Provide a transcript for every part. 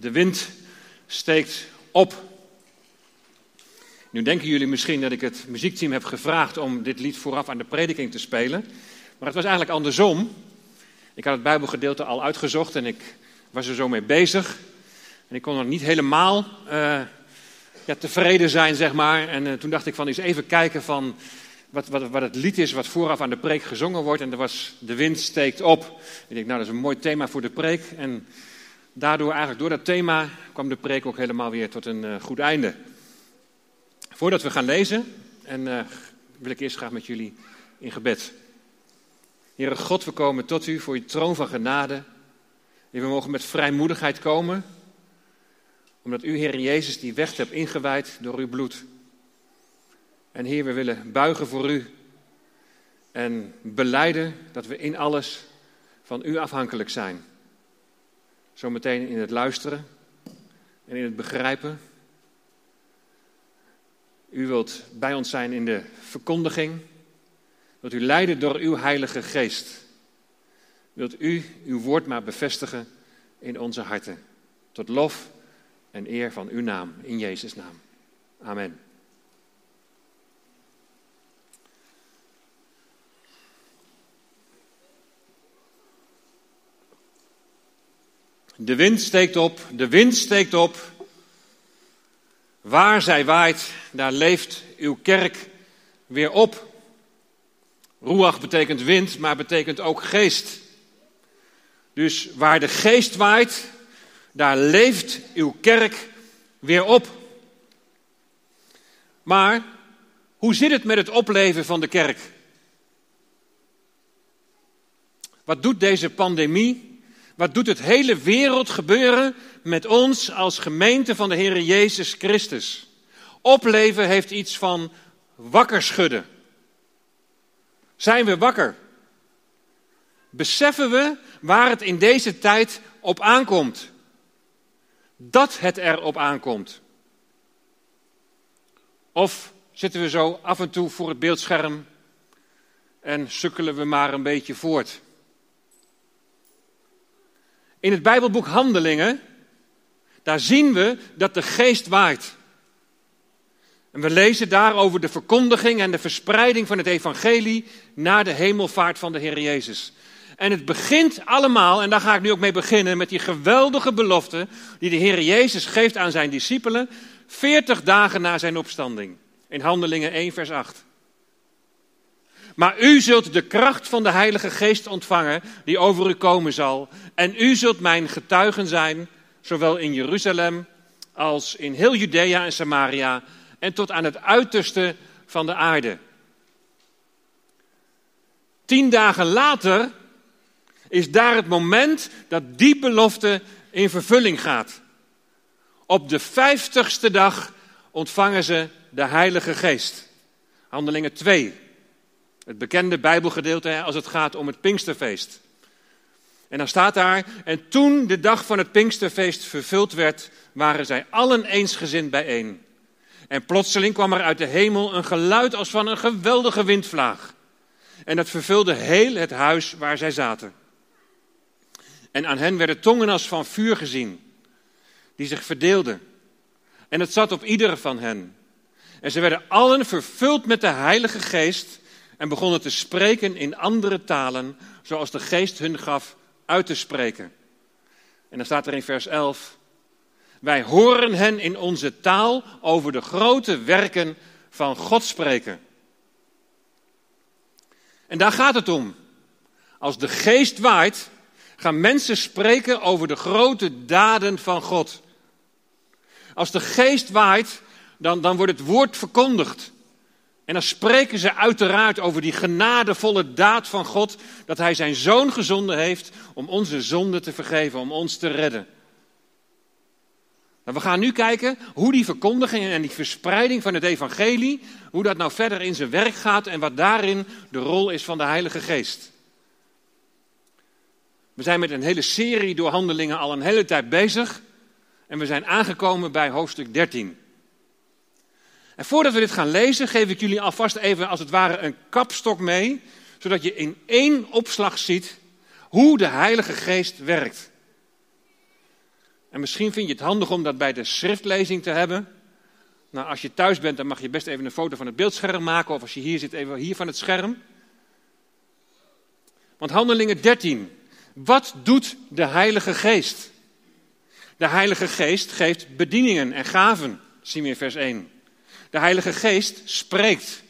De wind steekt op. Nu denken jullie misschien dat ik het muziekteam heb gevraagd om dit lied vooraf aan de prediking te spelen. Maar het was eigenlijk andersom. Ik had het Bijbelgedeelte al uitgezocht en ik was er zo mee bezig. En ik kon nog niet helemaal uh, ja, tevreden zijn, zeg maar. En uh, toen dacht ik van eens even kijken van wat, wat, wat het lied is wat vooraf aan de preek gezongen wordt. En er was De wind steekt op. Ik denk, nou dat is een mooi thema voor de preek. En daardoor, eigenlijk door dat thema, kwam de preek ook helemaal weer tot een uh, goed einde. Voordat we gaan lezen, en uh, wil ik eerst graag met jullie in gebed. Heere God, we komen tot u voor uw troon van genade. En we mogen met vrijmoedigheid komen, omdat u, Heer Jezus, die weg hebt ingewijd door uw bloed. En Heer, we willen buigen voor u en beleiden dat we in alles van u afhankelijk zijn. Zometeen in het luisteren en in het begrijpen. U wilt bij ons zijn in de verkondiging. Wilt u leiden door uw Heilige Geest. Wilt u uw woord maar bevestigen in onze harten. Tot lof en eer van uw naam, in Jezus' naam. Amen. De wind steekt op, de wind steekt op. Waar zij waait, daar leeft uw kerk weer op. Ruach betekent wind, maar betekent ook geest. Dus waar de geest waait, daar leeft uw kerk weer op. Maar hoe zit het met het opleven van de kerk? Wat doet deze pandemie wat doet het hele wereld gebeuren met ons als gemeente van de Heer Jezus Christus? Opleven heeft iets van wakker schudden. Zijn we wakker? Beseffen we waar het in deze tijd op aankomt? Dat het erop aankomt. Of zitten we zo af en toe voor het beeldscherm en sukkelen we maar een beetje voort? In het Bijbelboek Handelingen, daar zien we dat de geest waait. En we lezen daar over de verkondiging en de verspreiding van het evangelie naar de hemelvaart van de Heer Jezus. En het begint allemaal, en daar ga ik nu ook mee beginnen, met die geweldige belofte die de Heer Jezus geeft aan zijn discipelen, 40 dagen na zijn opstanding. In Handelingen 1, vers 8. Maar u zult de kracht van de Heilige Geest ontvangen, die over u komen zal. En u zult mijn getuigen zijn, zowel in Jeruzalem als in heel Judea en Samaria en tot aan het uiterste van de aarde. Tien dagen later is daar het moment dat die belofte in vervulling gaat. Op de vijftigste dag ontvangen ze de Heilige Geest. Handelingen 2, het bekende Bijbelgedeelte als het gaat om het Pinksterfeest. En dan staat daar, en toen de dag van het Pinksterfeest vervuld werd, waren zij allen eensgezind bijeen. En plotseling kwam er uit de hemel een geluid als van een geweldige windvlaag. En dat vervulde heel het huis waar zij zaten. En aan hen werden tongen als van vuur gezien, die zich verdeelden. En het zat op iedere van hen. En ze werden allen vervuld met de Heilige Geest en begonnen te spreken in andere talen, zoals de geest hun gaf uit te spreken. En dan staat er in vers 11, wij horen hen in onze taal over de grote werken van God spreken. En daar gaat het om. Als de geest waait, gaan mensen spreken over de grote daden van God. Als de geest waait, dan, dan wordt het woord verkondigd. En dan spreken ze uiteraard over die genadevolle daad van God, dat Hij zijn zoon gezonden heeft om onze zonden te vergeven, om ons te redden. Nou, we gaan nu kijken hoe die verkondiging en die verspreiding van het evangelie, hoe dat nou verder in zijn werk gaat en wat daarin de rol is van de Heilige Geest. We zijn met een hele serie door handelingen al een hele tijd bezig en we zijn aangekomen bij hoofdstuk 13. En voordat we dit gaan lezen, geef ik jullie alvast even als het ware een kapstok mee, zodat je in één opslag ziet hoe de Heilige Geest werkt. En misschien vind je het handig om dat bij de schriftlezing te hebben. Nou, als je thuis bent, dan mag je best even een foto van het beeldscherm maken. Of als je hier zit, even hier van het scherm. Want Handelingen 13. Wat doet de Heilige Geest? De Heilige Geest geeft bedieningen en gaven, zien we in vers 1. De Heilige Geest spreekt,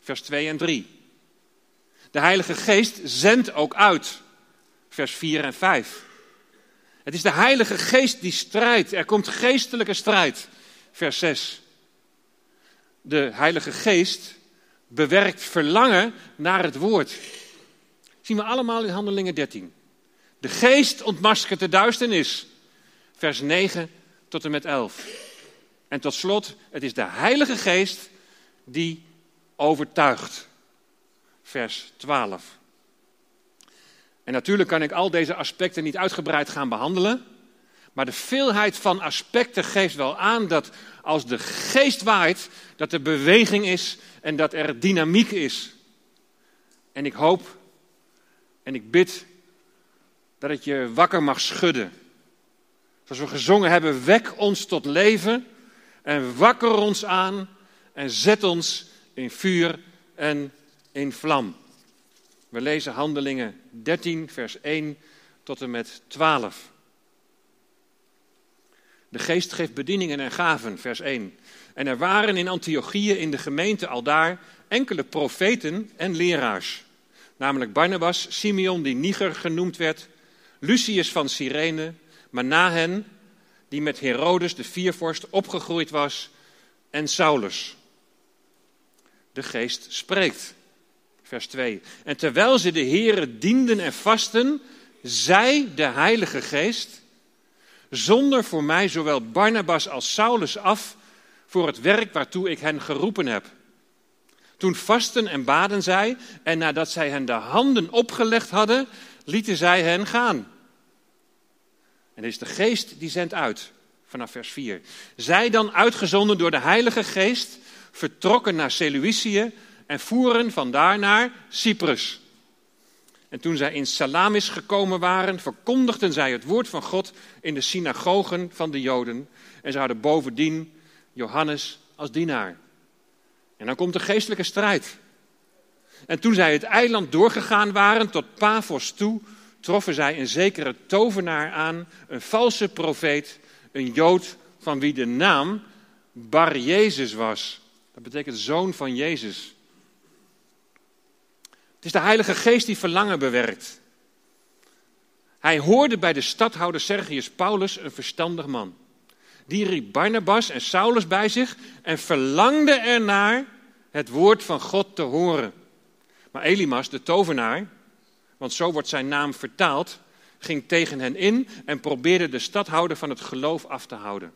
vers 2 en 3. De Heilige Geest zendt ook uit, vers 4 en 5. Het is de Heilige Geest die strijdt. Er komt geestelijke strijd, vers 6. De Heilige Geest bewerkt verlangen naar het woord. Zien we allemaal in Handelingen 13. De geest ontmaskert de duisternis. Vers 9 tot en met 11. En tot slot, het is de Heilige Geest die overtuigt. Vers 12. En natuurlijk kan ik al deze aspecten niet uitgebreid gaan behandelen. Maar de veelheid van aspecten geeft wel aan dat als de geest waait, dat er beweging is en dat er dynamiek is. En ik hoop en ik bid dat het je wakker mag schudden. Zoals we gezongen hebben, wek ons tot leven en wakker ons aan en zet ons in vuur en in vlam. We lezen Handelingen 13, vers 1 tot en met 12. De geest geeft bedieningen en gaven, vers 1. En er waren in Antiochieën in de gemeente aldaar enkele profeten en leraars. Namelijk Barnabas, Simeon die Niger genoemd werd, Lucius van Cyrene, Manahen, die met Herodes de viervorst opgegroeid was, en Saulus. De geest spreekt. Vers 2. En terwijl ze de Here dienden en vasten, zei de Heilige Geest, zonder voor mij zowel Barnabas als Saulus af voor het werk waartoe ik hen geroepen heb. Toen vasten en baden zij, en nadat zij hen de handen opgelegd hadden, lieten zij hen gaan. En dit is de geest die zendt uit, vanaf vers 4. Zij dan uitgezonden door de Heilige Geest, vertrokken naar Seleucië en voeren vandaar naar Cyprus. En toen zij in Salamis gekomen waren, verkondigden zij het woord van God in de synagogen van de Joden. En ze hadden bovendien Johannes als dienaar. En dan komt de geestelijke strijd. En toen zij het eiland doorgegaan waren tot Pavos toe, troffen zij een zekere tovenaar aan, een valse profeet, een Jood van wie de naam Bar Jezus was. Dat betekent zoon van Jezus. Het is de Heilige Geest die verlangen bewerkt. Hij hoorde bij de stadhouder Sergius Paulus een verstandig man. Die riep Barnabas en Saulus bij zich en verlangde ernaar het woord van God te horen. Maar Elimas, de tovenaar, want zo wordt zijn naam vertaald, ging tegen hen in en probeerde de stadhouder van het geloof af te houden.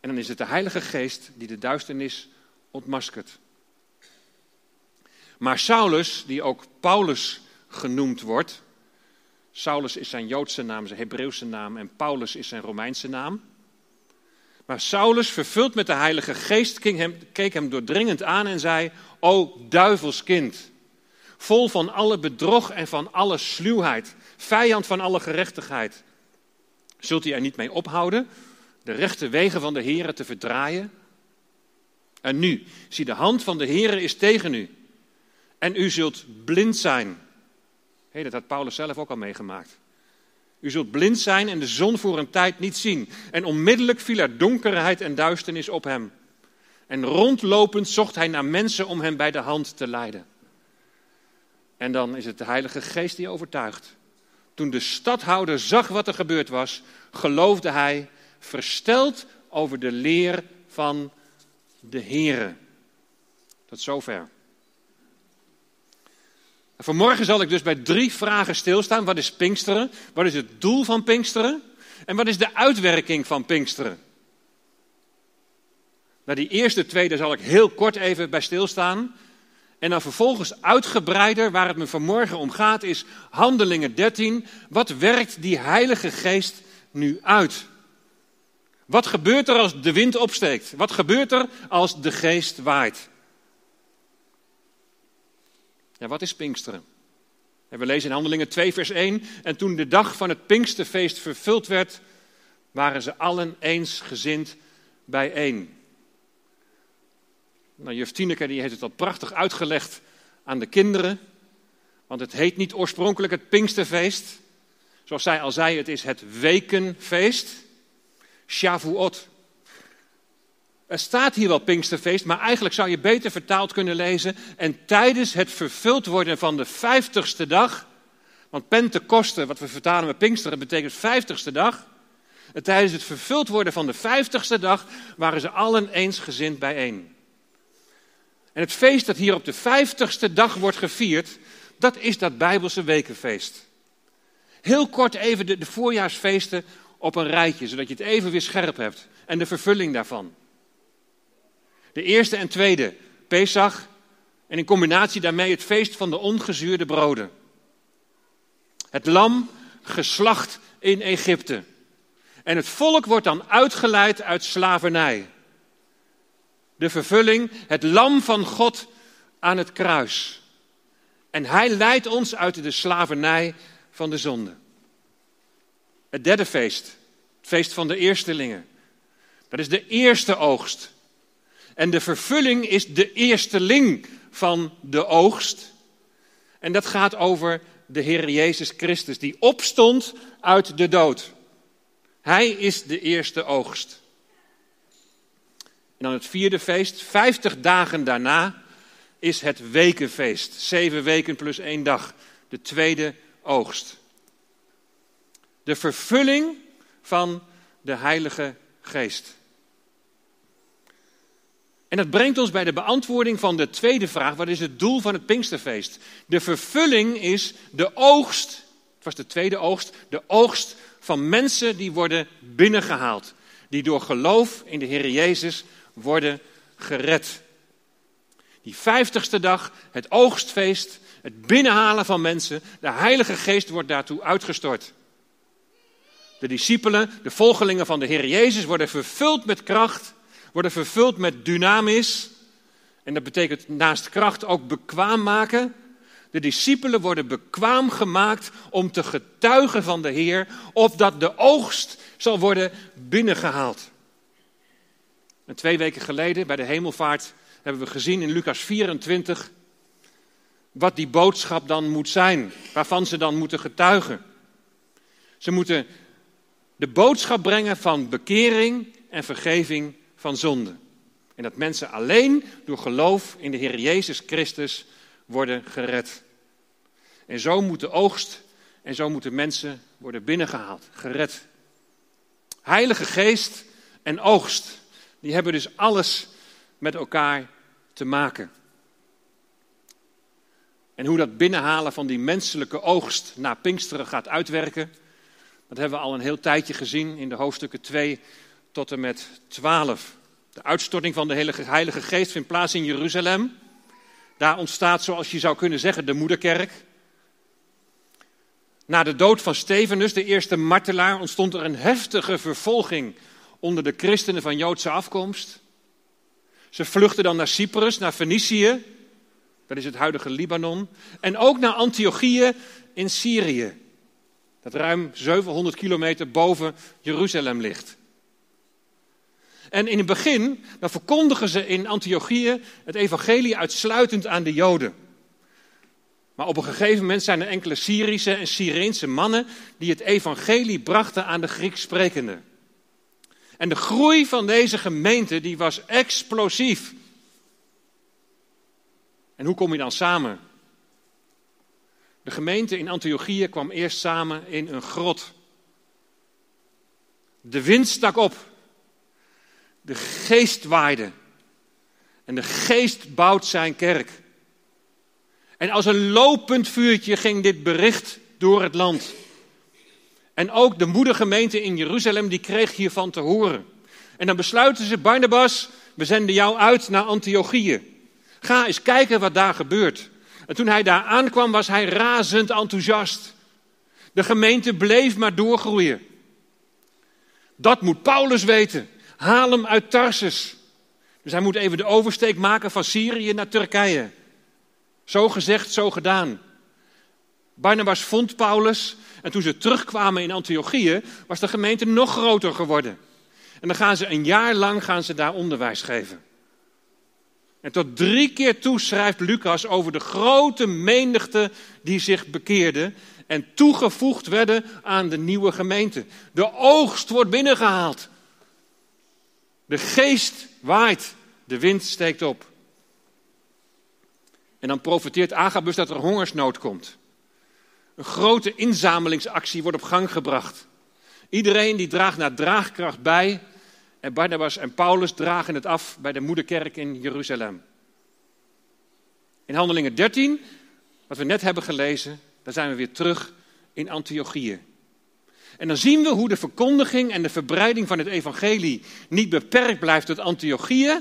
En dan is het de Heilige Geest die de duisternis ontmaskert. Maar Saulus, die ook Paulus genoemd wordt, Saulus is zijn Joodse naam, zijn Hebreeuwse naam en Paulus is zijn Romeinse naam. Maar Saulus, vervuld met de Heilige Geest, keek hem, doordringend aan en zei: O duivelskind, vol van alle bedrog en van alle sluwheid, vijand van alle gerechtigheid. Zult u er niet mee ophouden de rechte wegen van de Heere te verdraaien? En nu, zie de hand van de Heere is tegen u. En u zult blind zijn. Hey, dat had Paulus zelf ook al meegemaakt. U zult blind zijn en de zon voor een tijd niet zien. En onmiddellijk viel er donkerheid en duisternis op hem. En rondlopend zocht hij naar mensen om hem bij de hand te leiden. En dan is het de Heilige Geest die overtuigt. Toen de stadhouder zag wat er gebeurd was, geloofde hij, versteld over de leer van de Here. Tot zover. Vanmorgen zal ik dus bij drie vragen stilstaan. Wat is Pinksteren? Wat is het doel van Pinksteren? En wat is de uitwerking van Pinksteren? Nou, die eerste twee, daar zal ik heel kort even bij stilstaan. En dan vervolgens uitgebreider, waar het me vanmorgen om gaat, is Handelingen 13. Wat werkt die Heilige Geest nu uit? Wat gebeurt er als de wind opsteekt? Wat gebeurt er als de geest waait? Ja, wat is Pinksteren? En we lezen in Handelingen 2, vers 1. En toen de dag van het Pinksterfeest vervuld werd, waren ze allen eensgezind bijeen. Nou, juf Tineke die heeft het al prachtig uitgelegd aan de kinderen. Want het heet niet oorspronkelijk het Pinksterfeest. Zoals zij al zei, het is het wekenfeest. Shavuot. Er staat hier wel Pinksterfeest, maar eigenlijk zou je beter vertaald kunnen lezen. En tijdens het vervuld worden van de vijftigste dag, want Pentecoste, wat we vertalen met Pinksteren, betekent vijftigste dag. En tijdens het vervuld worden van de vijftigste dag waren ze allen eensgezind bijeen. En het feest dat hier op de vijftigste dag wordt gevierd, dat is dat Bijbelse wekenfeest. Heel kort even de, de voorjaarsfeesten op een rijtje, zodat je het even weer scherp hebt. En de vervulling daarvan. De eerste en tweede, Pesach. En in combinatie daarmee het feest van de ongezuurde broden. Het lam geslacht in Egypte. En het volk wordt dan uitgeleid uit slavernij. De vervulling, het lam van God aan het kruis. En hij leidt ons uit de slavernij van de zonde. Het derde feest, het feest van de eerstelingen. Dat is de eerste oogst. En de vervulling is de eersteling van de oogst. En dat gaat over de Heer Jezus Christus, die opstond uit de dood. Hij is de eerste oogst. En dan het vierde feest, vijftig dagen daarna, is het wekenfeest. Zeven weken plus één dag, de tweede oogst. De vervulling van de Heilige Geest. En dat brengt ons bij de beantwoording van de tweede vraag: wat is het doel van het Pinksterfeest? De vervulling is de oogst, het was de tweede oogst, de oogst van mensen die worden binnengehaald. Die door geloof in de Heer Jezus worden gered. Die vijftigste dag, het oogstfeest, het binnenhalen van mensen, de Heilige Geest wordt daartoe uitgestort. De discipelen, de volgelingen van de Heer Jezus worden vervuld met kracht worden vervuld met dynamis. En dat betekent naast kracht ook bekwaam maken. De discipelen worden bekwaam gemaakt om te getuigen van de Heer, opdat de oogst zal worden binnengehaald. En twee weken geleden bij de hemelvaart hebben we gezien in Lucas 24 wat die boodschap dan moet zijn, waarvan ze dan moeten getuigen. Ze moeten de boodschap brengen van bekering en vergeving van zonde. En dat mensen alleen door geloof in de Heer Jezus Christus worden gered. En zo moet de oogst en zo moeten mensen worden binnengehaald, gered. Heilige Geest en oogst, die hebben dus alles met elkaar te maken. En hoe dat binnenhalen van die menselijke oogst na Pinksteren gaat uitwerken, dat hebben we al een heel tijdje gezien in de hoofdstukken 2 tot en met 12. De uitstorting van de Heilige Geest vindt plaats in Jeruzalem. Daar ontstaat, zoals je zou kunnen zeggen, de moederkerk. Na de dood van Stefanus, de eerste martelaar, ontstond er een heftige vervolging onder de christenen van Joodse afkomst. Ze vluchtten dan naar Cyprus, naar Fenicië, dat is het huidige Libanon, en ook naar Antiochië in Syrië, dat ruim 700 kilometer boven Jeruzalem ligt. En in het begin, dan verkondigen ze in Antiochië het evangelie uitsluitend aan de Joden. Maar op een gegeven moment zijn er enkele Syrische en Syreense mannen die het evangelie brachten aan de Grieks sprekenden. En de groei van deze gemeente die was explosief. En hoe kom je dan samen? De gemeente in Antiochië kwam eerst samen in een grot. De wind stak op de geest waaide. En de geest bouwt zijn kerk. En als een lopend vuurtje ging dit bericht door het land. En ook de moedergemeente in Jeruzalem, die kreeg hiervan te horen. En dan besluiten ze, Barnabas, we zenden jou uit naar Antiochië. Ga eens kijken wat daar gebeurt. En toen hij daar aankwam, was hij razend enthousiast. De gemeente bleef maar doorgroeien. Dat moet Paulus weten. Haal hem uit Tarsus. Dus hij moet even de oversteek maken van Syrië naar Turkije. Zo gezegd, zo gedaan. Barnabas vond Paulus en toen ze terugkwamen in Antiochië was de gemeente nog groter geworden. En dan gaan ze een jaar lang gaan ze daar onderwijs geven. En tot drie keer toe schrijft Lucas over de grote menigte die zich bekeerden en toegevoegd werden aan de nieuwe gemeente. De oogst wordt binnengehaald. De geest waait, de wind steekt op. En dan profiteert Agabus dat er hongersnood komt. Een grote inzamelingsactie wordt op gang gebracht. Iedereen die draagt naar draagkracht bij. En Barnabas en Paulus dragen het af bij de moederkerk in Jeruzalem. In Handelingen 13, wat we net hebben gelezen, daar zijn we weer terug in Antiochië. En dan zien we hoe de verkondiging en de verbreiding van het evangelie niet beperkt blijft tot Antiochië,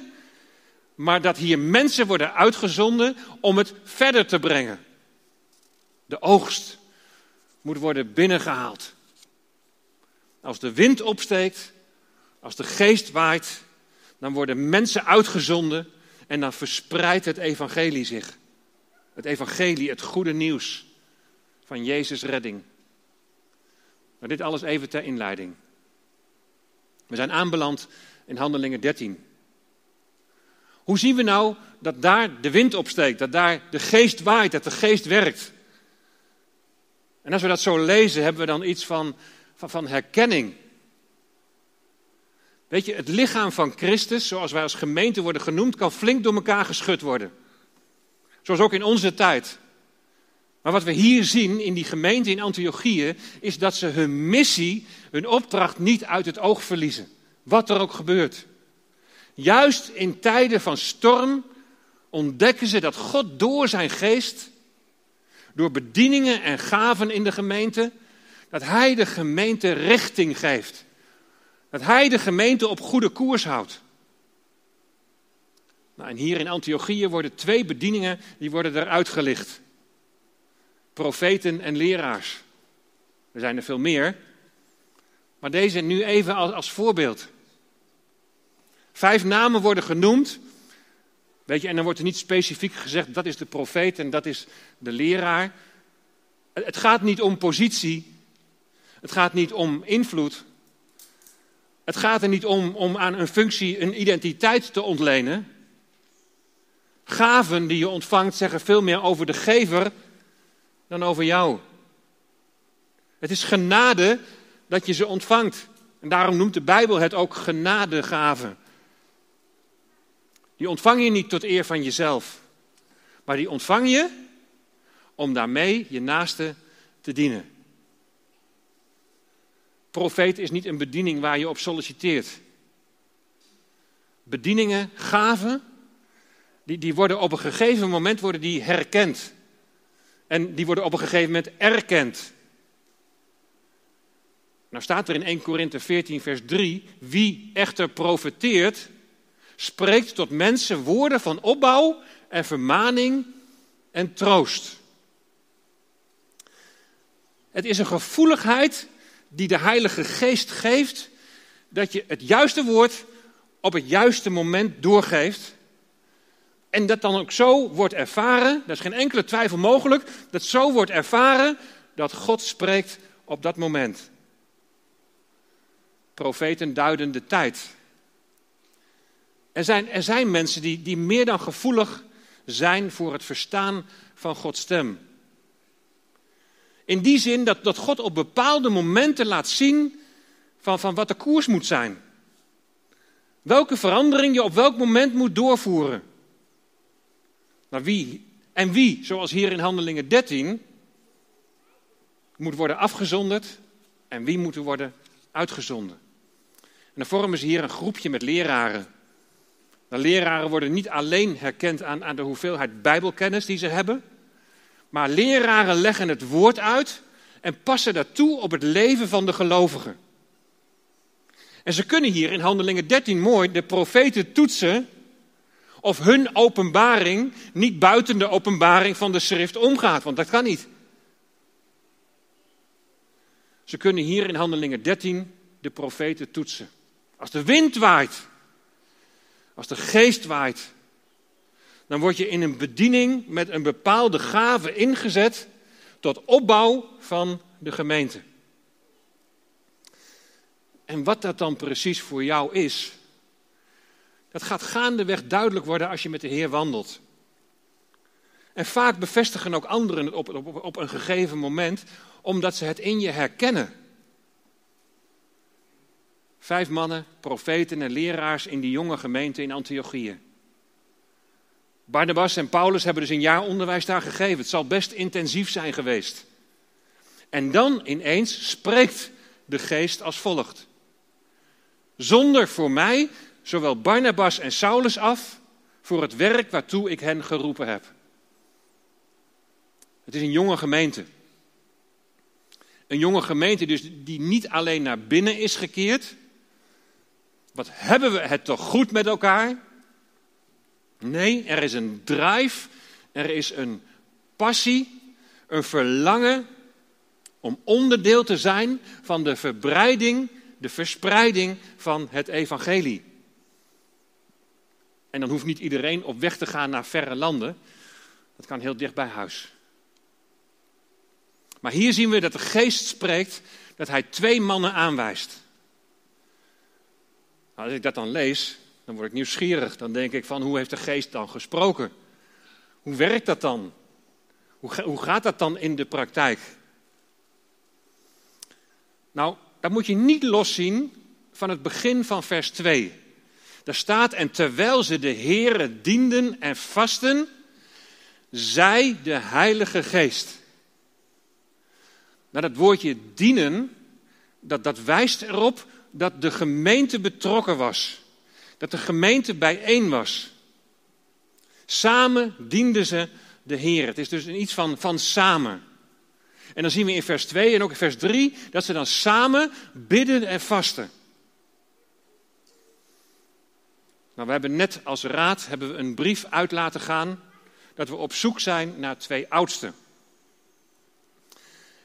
maar dat hier mensen worden uitgezonden om het verder te brengen. De oogst moet worden binnengehaald. Als de wind opsteekt, als de geest waait, dan worden mensen uitgezonden en dan verspreidt het evangelie zich. Het evangelie, het goede nieuws van Jezus' redding. Maar dit alles even ter inleiding. We zijn aanbeland in Handelingen 13. Hoe zien we nou dat daar de wind opsteekt, dat daar de geest waait, dat de geest werkt? En als we dat zo lezen, hebben we dan iets van, van, van herkenning. Weet je, het lichaam van Christus, zoals wij als gemeente worden genoemd, kan flink door elkaar geschud worden. Zoals ook in onze tijd. Maar wat we hier zien in die gemeente in Antiochië, is dat ze hun missie, hun opdracht niet uit het oog verliezen. Wat er ook gebeurt. Juist in tijden van storm ontdekken ze dat God door zijn geest, door bedieningen en gaven in de gemeente, dat Hij de gemeente richting geeft. Dat Hij de gemeente op goede koers houdt. Nou, en hier in Antiochië worden twee bedieningen, die worden eruit gelicht. Profeten en leraars. Er zijn er veel meer. Maar deze nu even als, als voorbeeld. Vijf namen worden genoemd. Weet je, en dan wordt er niet specifiek gezegd dat is de profeet en dat is de leraar. Het gaat niet om positie. Het gaat niet om invloed. Het gaat er niet om om aan een functie een identiteit te ontlenen. Gaven die je ontvangt zeggen veel meer over de gever dan over jou. Het is genade dat je ze ontvangt. En daarom noemt de Bijbel het ook genadegaven. Die ontvang je niet tot eer van jezelf, maar die ontvang je om daarmee je naaste te dienen. Profeet is niet een bediening waar je op solliciteert. Bedieningen, gaven, die, die worden op een gegeven moment worden die herkend. En die worden op een gegeven moment erkend. Nou staat er in 1 Korinthe 14, vers 3, wie echter profeteert, spreekt tot mensen woorden van opbouw en vermaning en troost. Het is een gevoeligheid die de Heilige Geest geeft, dat je het juiste woord op het juiste moment doorgeeft. En dat dan ook zo wordt ervaren, er is geen enkele twijfel mogelijk, dat zo wordt ervaren dat God spreekt op dat moment. Profeten duiden de tijd. Er zijn, er zijn mensen die, die meer dan gevoelig zijn voor het verstaan van Gods stem. In die zin dat, dat God op bepaalde momenten laat zien van, van wat de koers moet zijn. Welke verandering je op welk moment moet doorvoeren. Maar wie en wie, zoals hier in Handelingen 13, moet worden afgezonderd en wie moet worden uitgezonden. En dan vormen ze hier een groepje met leraren. De leraren worden niet alleen herkend aan, aan de hoeveelheid Bijbelkennis die ze hebben, maar leraren leggen het woord uit en passen dat toe op het leven van de gelovigen. En ze kunnen hier in Handelingen 13 mooi de profeten toetsen of hun openbaring niet buiten de openbaring van de schrift omgaat, want dat kan niet. Ze kunnen hier in Handelingen 13 de profeten toetsen. Als de wind waait, als de geest waait, dan word je in een bediening met een bepaalde gave ingezet tot opbouw van de gemeente. En wat dat dan precies voor jou is, dat gaat gaandeweg duidelijk worden als je met de Heer wandelt. En vaak bevestigen ook anderen het op, op, op een gegeven moment, omdat ze het in je herkennen. Vijf mannen, profeten en leraars in die jonge gemeente in Antiochië. Barnabas en Paulus hebben dus een jaar onderwijs daar gegeven. Het zal best intensief zijn geweest. En dan ineens spreekt de geest als volgt. Zonder voor mij zowel Barnabas en Saulus af voor het werk waartoe ik hen geroepen heb. Het is een jonge gemeente. Een jonge gemeente dus die niet alleen naar binnen is gekeerd. Wat hebben we het toch goed met elkaar? Nee, er is een drive, er is een passie, een verlangen om onderdeel te zijn van de verbreiding, de verspreiding van het evangelie. En dan hoeft niet iedereen op weg te gaan naar verre landen. Dat kan heel dicht bij huis. Maar hier zien we dat de geest spreekt dat hij twee mannen aanwijst. Nou, als ik dat dan lees, dan word ik nieuwsgierig. Dan denk ik van hoe heeft de geest dan gesproken? Hoe werkt dat dan? Hoe, hoe gaat dat dan in de praktijk? Nou, dat moet je niet loszien van het begin van vers 2. Daar staat, en terwijl ze de Here dienden en vasten, zij de Heilige Geest. Nou, dat woordje dienen, dat, dat wijst erop dat de gemeente betrokken was. Dat de gemeente bijeen was. Samen dienden ze de Heer. Het is dus iets van, van samen. En dan zien we in vers 2 en ook in vers 3 dat ze dan samen bidden en vasten. Nou, we hebben net als raad hebben we een brief uit laten gaan dat we op zoek zijn naar twee oudsten.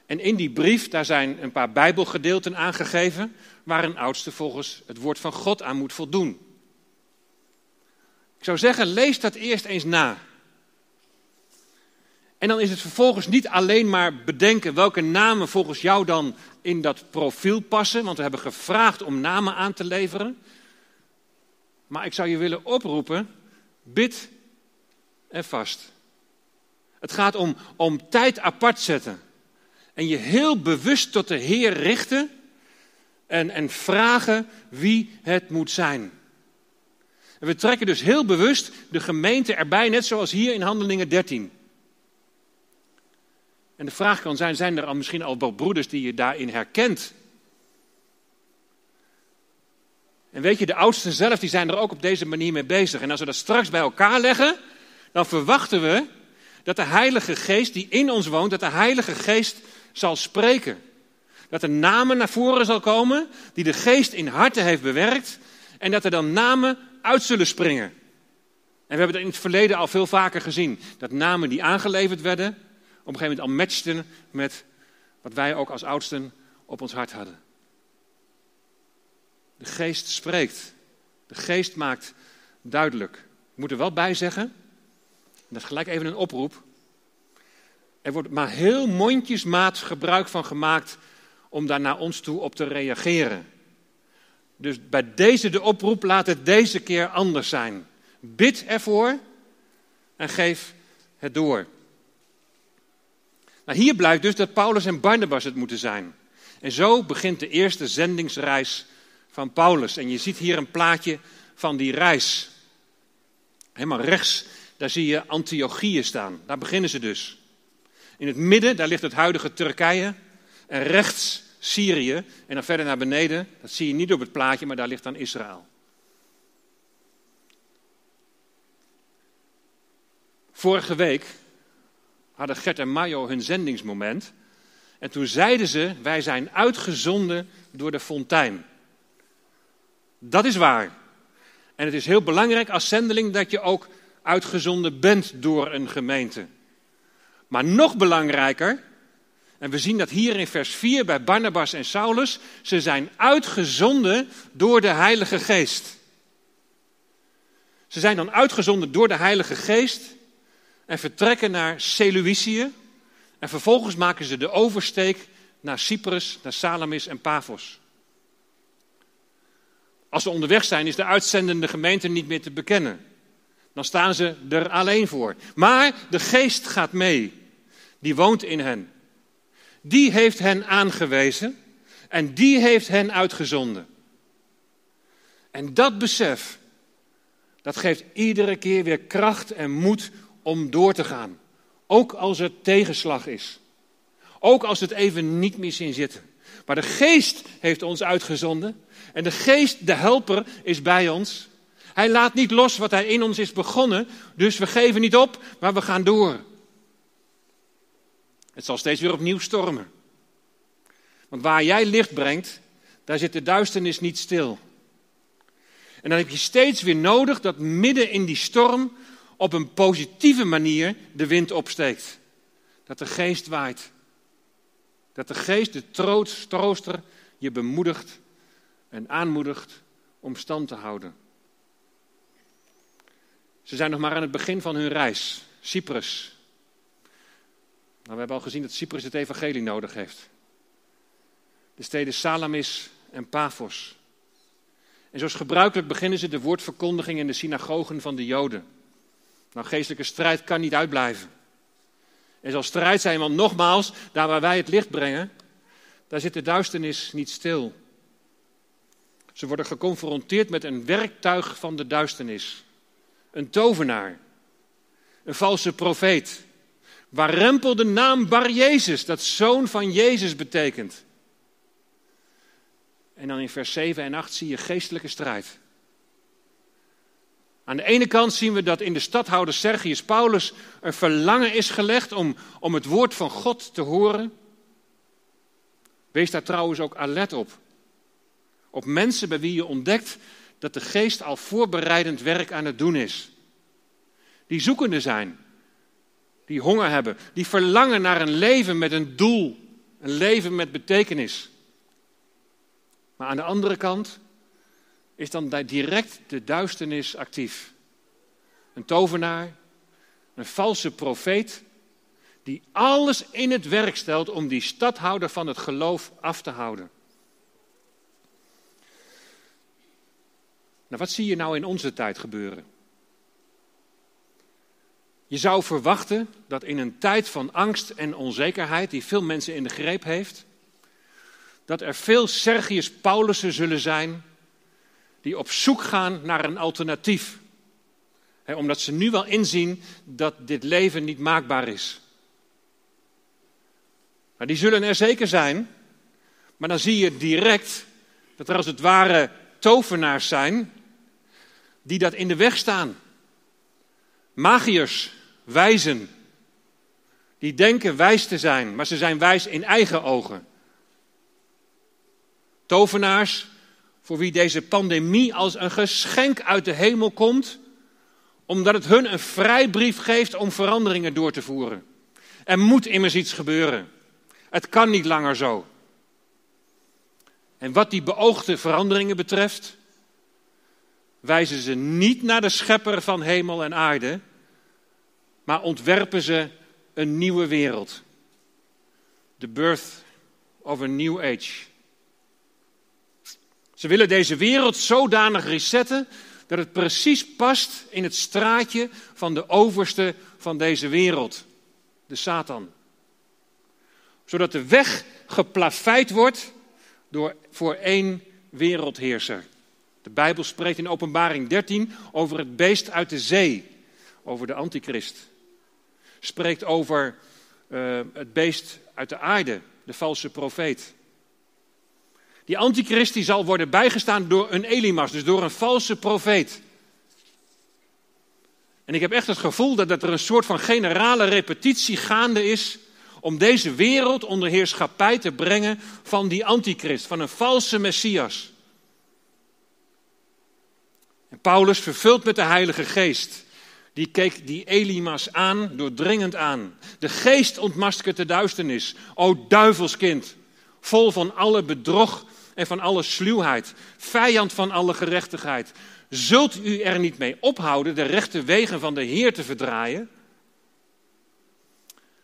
En in die brief, daar zijn een paar bijbelgedeelten aangegeven waar een oudste volgens het woord van God aan moet voldoen. Ik zou zeggen, lees dat eerst eens na. En dan is het vervolgens niet alleen maar bedenken welke namen volgens jou dan in dat profiel passen, want we hebben gevraagd om namen aan te leveren. Maar ik zou je willen oproepen, bid en vast. Het gaat om, om tijd apart zetten. En je heel bewust tot de Heer richten en, en vragen wie het moet zijn. En we trekken dus heel bewust de gemeente erbij, net zoals hier in Handelingen 13. En de vraag kan zijn, zijn er al misschien al wel broeders die je daarin herkent? En weet je, de oudsten zelf die zijn er ook op deze manier mee bezig. En als we dat straks bij elkaar leggen, dan verwachten we dat de Heilige Geest die in ons woont, dat de Heilige Geest zal spreken. Dat er namen naar voren zal komen die de geest in harten heeft bewerkt. En dat er dan namen uit zullen springen. En we hebben dat in het verleden al veel vaker gezien. Dat namen die aangeleverd werden, op een gegeven moment al matchten met wat wij ook als oudsten op ons hart hadden. De geest spreekt. De geest maakt duidelijk. Ik moet er wel bij zeggen, dat is gelijk even een oproep. Er wordt maar heel mondjesmaat gebruik van gemaakt om daar naar ons toe op te reageren. Dus bij deze de oproep, laat het deze keer anders zijn. Bid ervoor en geef het door. Nou, hier blijkt dus dat Paulus en Barnabas het moeten zijn. En zo begint de eerste zendingsreis van Paulus. En je ziet hier een plaatje van die reis. Helemaal rechts, daar zie je Antiochië staan. Daar beginnen ze dus. In het midden, daar ligt het huidige Turkije. En rechts Syrië. En dan verder naar beneden, dat zie je niet op het plaatje, maar daar ligt dan Israël. Vorige week hadden Gert en Mayo hun zendingsmoment. En toen zeiden ze: Wij zijn uitgezonden door de fontein. Dat is waar. En het is heel belangrijk als zendeling dat je ook uitgezonden bent door een gemeente. Maar nog belangrijker, en we zien dat hier in vers 4 bij Barnabas en Saulus, ze zijn uitgezonden door de Heilige Geest. Ze zijn dan uitgezonden door de Heilige Geest en vertrekken naar Seleucië En vervolgens maken ze de oversteek naar Cyprus, naar Salamis en Paphos. Als ze onderweg zijn, is de uitzendende gemeente niet meer te bekennen. Dan staan ze er alleen voor. Maar de geest gaat mee. Die woont in hen. Die heeft hen aangewezen en die heeft hen uitgezonden. En dat besef, dat geeft iedere keer weer kracht en moed om door te gaan. Ook als er tegenslag is. Ook als het even niet meer zien zitten. Maar de geest heeft ons uitgezonden. En de geest, de helper, is bij ons. Hij laat niet los wat hij in ons is begonnen. Dus we geven niet op, maar we gaan door. Het zal steeds weer opnieuw stormen. Want waar jij licht brengt, daar zit de duisternis niet stil. En dan heb je steeds weer nodig dat midden in die storm op een positieve manier de wind opsteekt. Dat de geest waait. Dat de geest, de trooster, je bemoedigt en aanmoedigt om stand te houden. Ze zijn nog maar aan het begin van hun reis. Cyprus. Nou, we hebben al gezien dat Cyprus het evangelie nodig heeft. De steden Salamis en Paphos. En zoals gebruikelijk beginnen ze de woordverkondiging in de synagogen van de Joden. Nou, geestelijke strijd kan niet uitblijven. Er zal strijd zijn, want nogmaals, daar waar wij het licht brengen, daar zit de duisternis niet stil. Ze worden geconfronteerd met een werktuig van de duisternis. Een tovenaar. Een valse profeet. Waar rempel de naam Bar Jezus, dat zoon van Jezus betekent. En dan in vers 7 en 8 zie je geestelijke strijd. Aan de ene kant zien we dat in de stadhouder Sergius Paulus een verlangen is gelegd om, om het woord van God te horen. Wees daar trouwens ook alert op. Op mensen bij wie je ontdekt dat de geest al voorbereidend werk aan het doen is. Die zoekende zijn, die honger hebben, die verlangen naar een leven met een doel, een leven met betekenis. Maar aan de andere kant is dan direct de duisternis actief. Een tovenaar, een valse profeet, die alles in het werk stelt om die stadhouder van het geloof af te houden. Nou, wat zie je nou in onze tijd gebeuren? Je zou verwachten dat in een tijd van angst en onzekerheid, die veel mensen in de greep heeft, dat er veel Sergius Paulussen zullen zijn die op zoek gaan naar een alternatief. omdat ze nu wel inzien dat dit leven niet maakbaar is. Maar die zullen er zeker zijn, maar dan zie je direct dat er als het ware tovenaars zijn die dat in de weg staan. Magiërs, wijzen, die denken wijs te zijn, maar ze zijn wijs in eigen ogen. Tovenaars voor wie deze pandemie als een geschenk uit de hemel komt, omdat het hun een vrijbrief geeft om veranderingen door te voeren. Er moet immers iets gebeuren. Het kan niet langer zo. En wat die beoogde veranderingen betreft, wijzen ze niet naar de schepper van hemel en aarde, maar ontwerpen ze een nieuwe wereld. The birth of a new age. Ze willen deze wereld zodanig resetten dat het precies past in het straatje van de overste van deze wereld, de Satan. Zodat de weg geplaveid wordt door voor één wereldheerser. De Bijbel spreekt in Openbaring 13 over het beest uit de zee, over de antichrist. Spreekt over uh, het beest uit de aarde, de valse profeet. Die antichrist die zal worden bijgestaan door een Elimas, dus door een valse profeet. En ik heb echt het gevoel dat, dat er een soort van generale repetitie gaande is om deze wereld onder heerschappij te brengen van die antichrist, van een valse Messias. En Paulus, vervuld met de Heilige Geest, die keek die Elimas aan, doordringend aan. De geest ontmaskert de duisternis. O duivelskind, vol van alle bedrog en van alle sluwheid, vijand van alle gerechtigheid. Zult u er niet mee ophouden de rechte wegen van de Heer te verdraaien?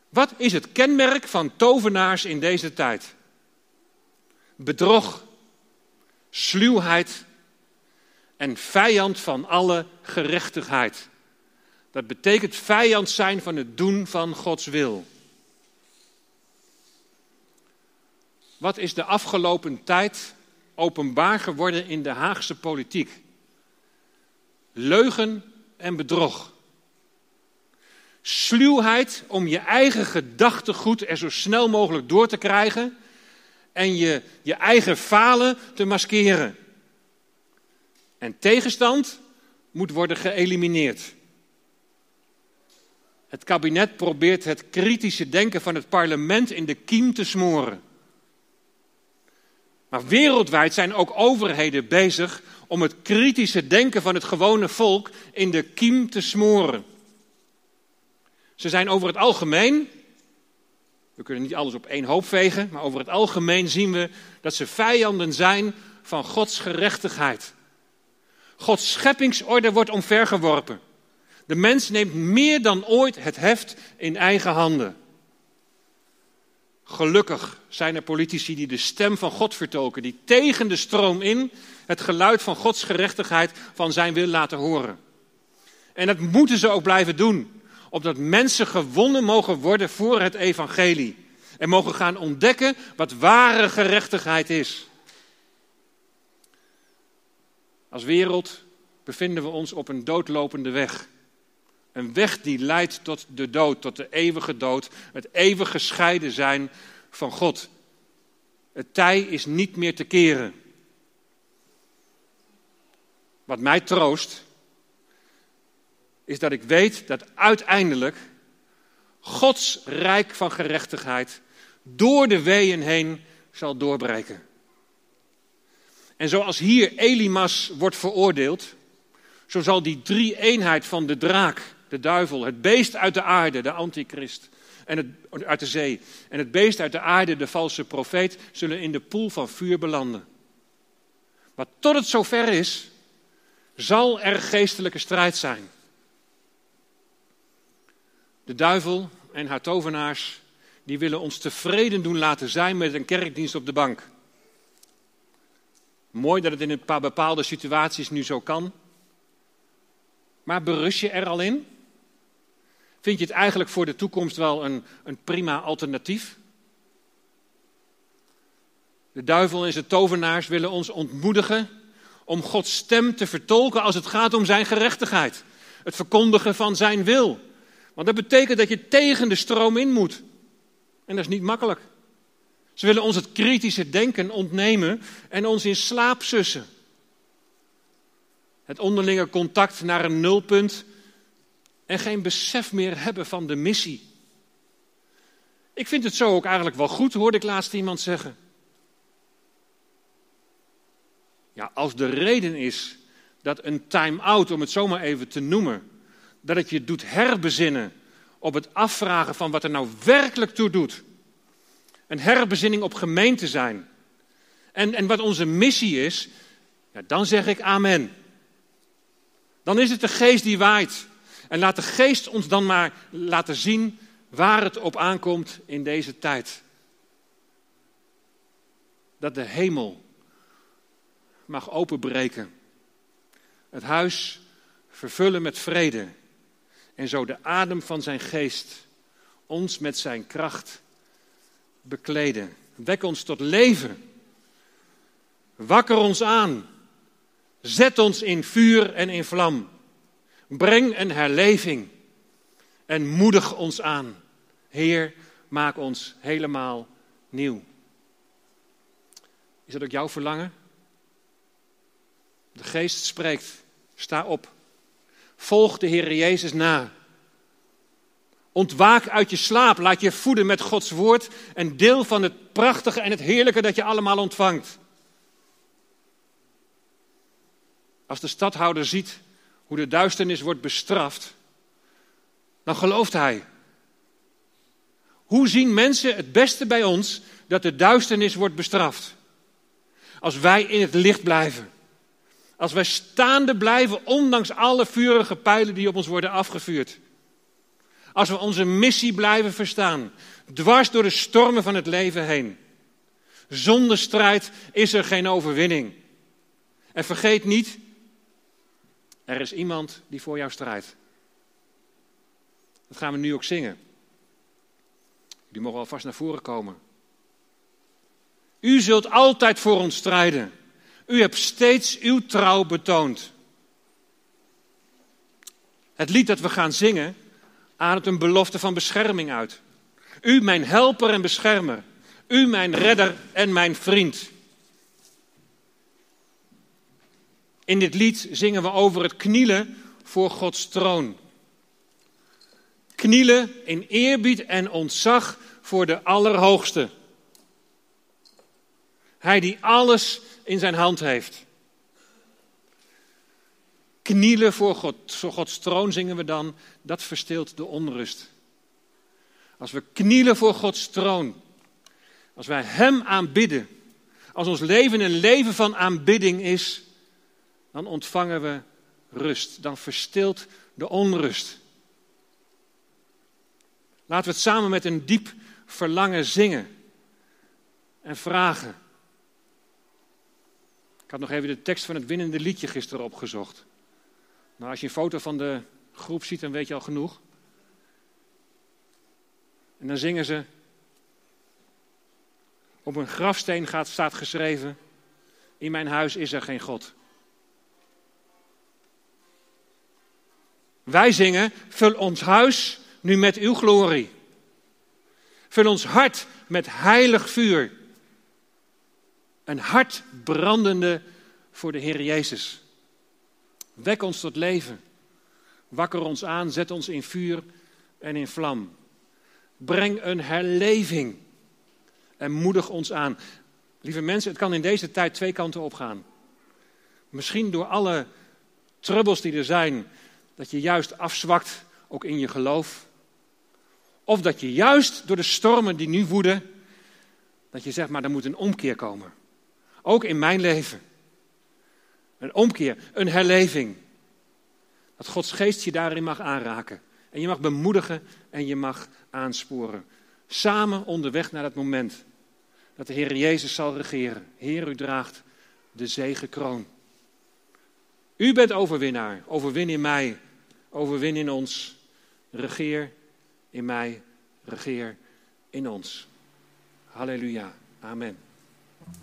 Wat is het kenmerk van tovenaars in deze tijd? Bedrog, sluwheid en vijand van alle gerechtigheid. Dat betekent vijand zijn van het doen van Gods wil. Wat is de afgelopen tijd openbaar geworden in de Haagse politiek? Leugen en bedrog. Sluwheid om je eigen gedachtegoed er zo snel mogelijk door te krijgen en je, je eigen falen te maskeren. En tegenstand moet worden geëlimineerd. Het kabinet probeert het kritische denken van het parlement in de kiem te smoren. Maar wereldwijd zijn ook overheden bezig om het kritische denken van het gewone volk in de kiem te smoren. Ze zijn over het algemeen, we kunnen niet alles op één hoop vegen, maar over het algemeen zien we dat ze vijanden zijn van Gods gerechtigheid. Gods scheppingsorde wordt omvergeworpen. De mens neemt meer dan ooit het heft in eigen handen. Gelukkig zijn er politici die de stem van God vertolken, die tegen de stroom in het geluid van Gods gerechtigheid van zijn wil laten horen. En dat moeten ze ook blijven doen, opdat mensen gewonnen mogen worden voor het evangelie en mogen gaan ontdekken wat ware gerechtigheid is. Als wereld bevinden we ons op een doodlopende weg. Een weg die leidt tot de dood, tot de eeuwige dood, het eeuwig gescheiden zijn van God. Het tij is niet meer te keren. Wat mij troost, is dat ik weet dat uiteindelijk Gods rijk van gerechtigheid door de weeën heen zal doorbreken. En zoals hier Elimas wordt veroordeeld, zo zal die drie eenheid van de draak, de duivel, het beest uit de aarde, de antichrist, en het, uit de zee, en het beest uit de aarde, de valse profeet, zullen in de poel van vuur belanden. Maar tot het zover is, zal er geestelijke strijd zijn. De duivel en haar tovenaars, die willen ons tevreden doen laten zijn met een kerkdienst op de bank. Mooi dat het in een paar bepaalde situaties nu zo kan. Maar berust je er al in? Vind je het eigenlijk voor de toekomst wel een, een prima alternatief? De duivel en zijn tovenaars willen ons ontmoedigen om Gods stem te vertolken als het gaat om zijn gerechtigheid. Het verkondigen van zijn wil. Want dat betekent dat je tegen de stroom in moet. En dat is niet makkelijk. Ze willen ons het kritische denken ontnemen en ons in slaap sussen. Het onderlinge contact naar een nulpunt en geen besef meer hebben van de missie. Ik vind het zo ook eigenlijk wel goed, hoorde ik laatst iemand zeggen. Ja, als de reden is dat een time-out, om het zomaar even te noemen, dat het je doet herbezinnen op het afvragen van wat er nou werkelijk toe doet. Een herbezinning op gemeente zijn. En, en wat onze missie is, ja, dan zeg ik amen. Dan is het de geest die waait. En laat de geest ons dan maar laten zien waar het op aankomt in deze tijd. Dat de hemel mag openbreken. Het huis vervullen met vrede. En zo de adem van zijn geest ons met zijn kracht bekleden. Wek ons tot leven. Wakker ons aan. Zet ons in vuur en in vlam. Breng een herleving en moedig ons aan. Heer, maak ons helemaal nieuw. Is dat ook jouw verlangen? De geest spreekt. Sta op. Volg de Heer Jezus na. Ontwaak uit je slaap. Laat je voeden met Gods woord. En deel van het prachtige en het heerlijke dat je allemaal ontvangt. Als de stadhouder ziet hoe de duisternis wordt bestraft, dan gelooft hij. Hoe zien mensen het beste bij ons dat de duisternis wordt bestraft? Als wij in het licht blijven. Als wij staande blijven, ondanks alle vurige pijlen die op ons worden afgevuurd. Als we onze missie blijven verstaan, dwars door de stormen van het leven heen. Zonder strijd is er geen overwinning. En vergeet niet, er is iemand die voor jou strijdt. Dat gaan we nu ook zingen. Die mogen alvast naar voren komen. U zult altijd voor ons strijden. U hebt steeds uw trouw betoond. Het lied dat we gaan zingen ademt een belofte van bescherming uit. U mijn helper en beschermer. U mijn redder en mijn vriend. In dit lied zingen we over het knielen voor Gods troon. Knielen in eerbied en ontzag voor de Allerhoogste. Hij die alles in zijn hand heeft. Knielen voor, God, voor Gods troon zingen we dan, dat verstilt de onrust. Als we knielen voor Gods troon, als wij Hem aanbidden, als ons leven een leven van aanbidding is, dan ontvangen we rust, dan verstilt de onrust. Laten we het samen met een diep verlangen zingen en vragen. Ik had nog even de tekst van het winnende liedje gisteren opgezocht. Nou, als je een foto van de groep ziet, dan weet je al genoeg. En dan zingen ze. Op een grafsteen gaat, staat geschreven: In mijn huis is er geen God. Wij zingen: Vul ons huis nu met uw glorie. Vul ons hart met heilig vuur. Een hart brandende voor de Heer Jezus. Wek ons tot leven. Wakker ons aan, zet ons in vuur en in vlam. Breng een herleving en moedig ons aan. Lieve mensen, het kan in deze tijd twee kanten opgaan. Misschien door alle trubbels die er zijn, dat je juist afzwakt, ook in je geloof. Of dat je juist door de stormen die nu woeden, dat je zegt, maar er moet een omkeer komen. Ook in mijn leven. Een omkeer, een herleving. Dat Gods geest je daarin mag aanraken. En je mag bemoedigen en je mag aansporen. Samen onderweg naar dat moment dat de Heer Jezus zal regeren. Heer, u draagt de zegenkroon. U bent overwinnaar. Overwin in mij. Overwin in ons. Regeer in mij. Regeer in ons. Halleluja. Amen.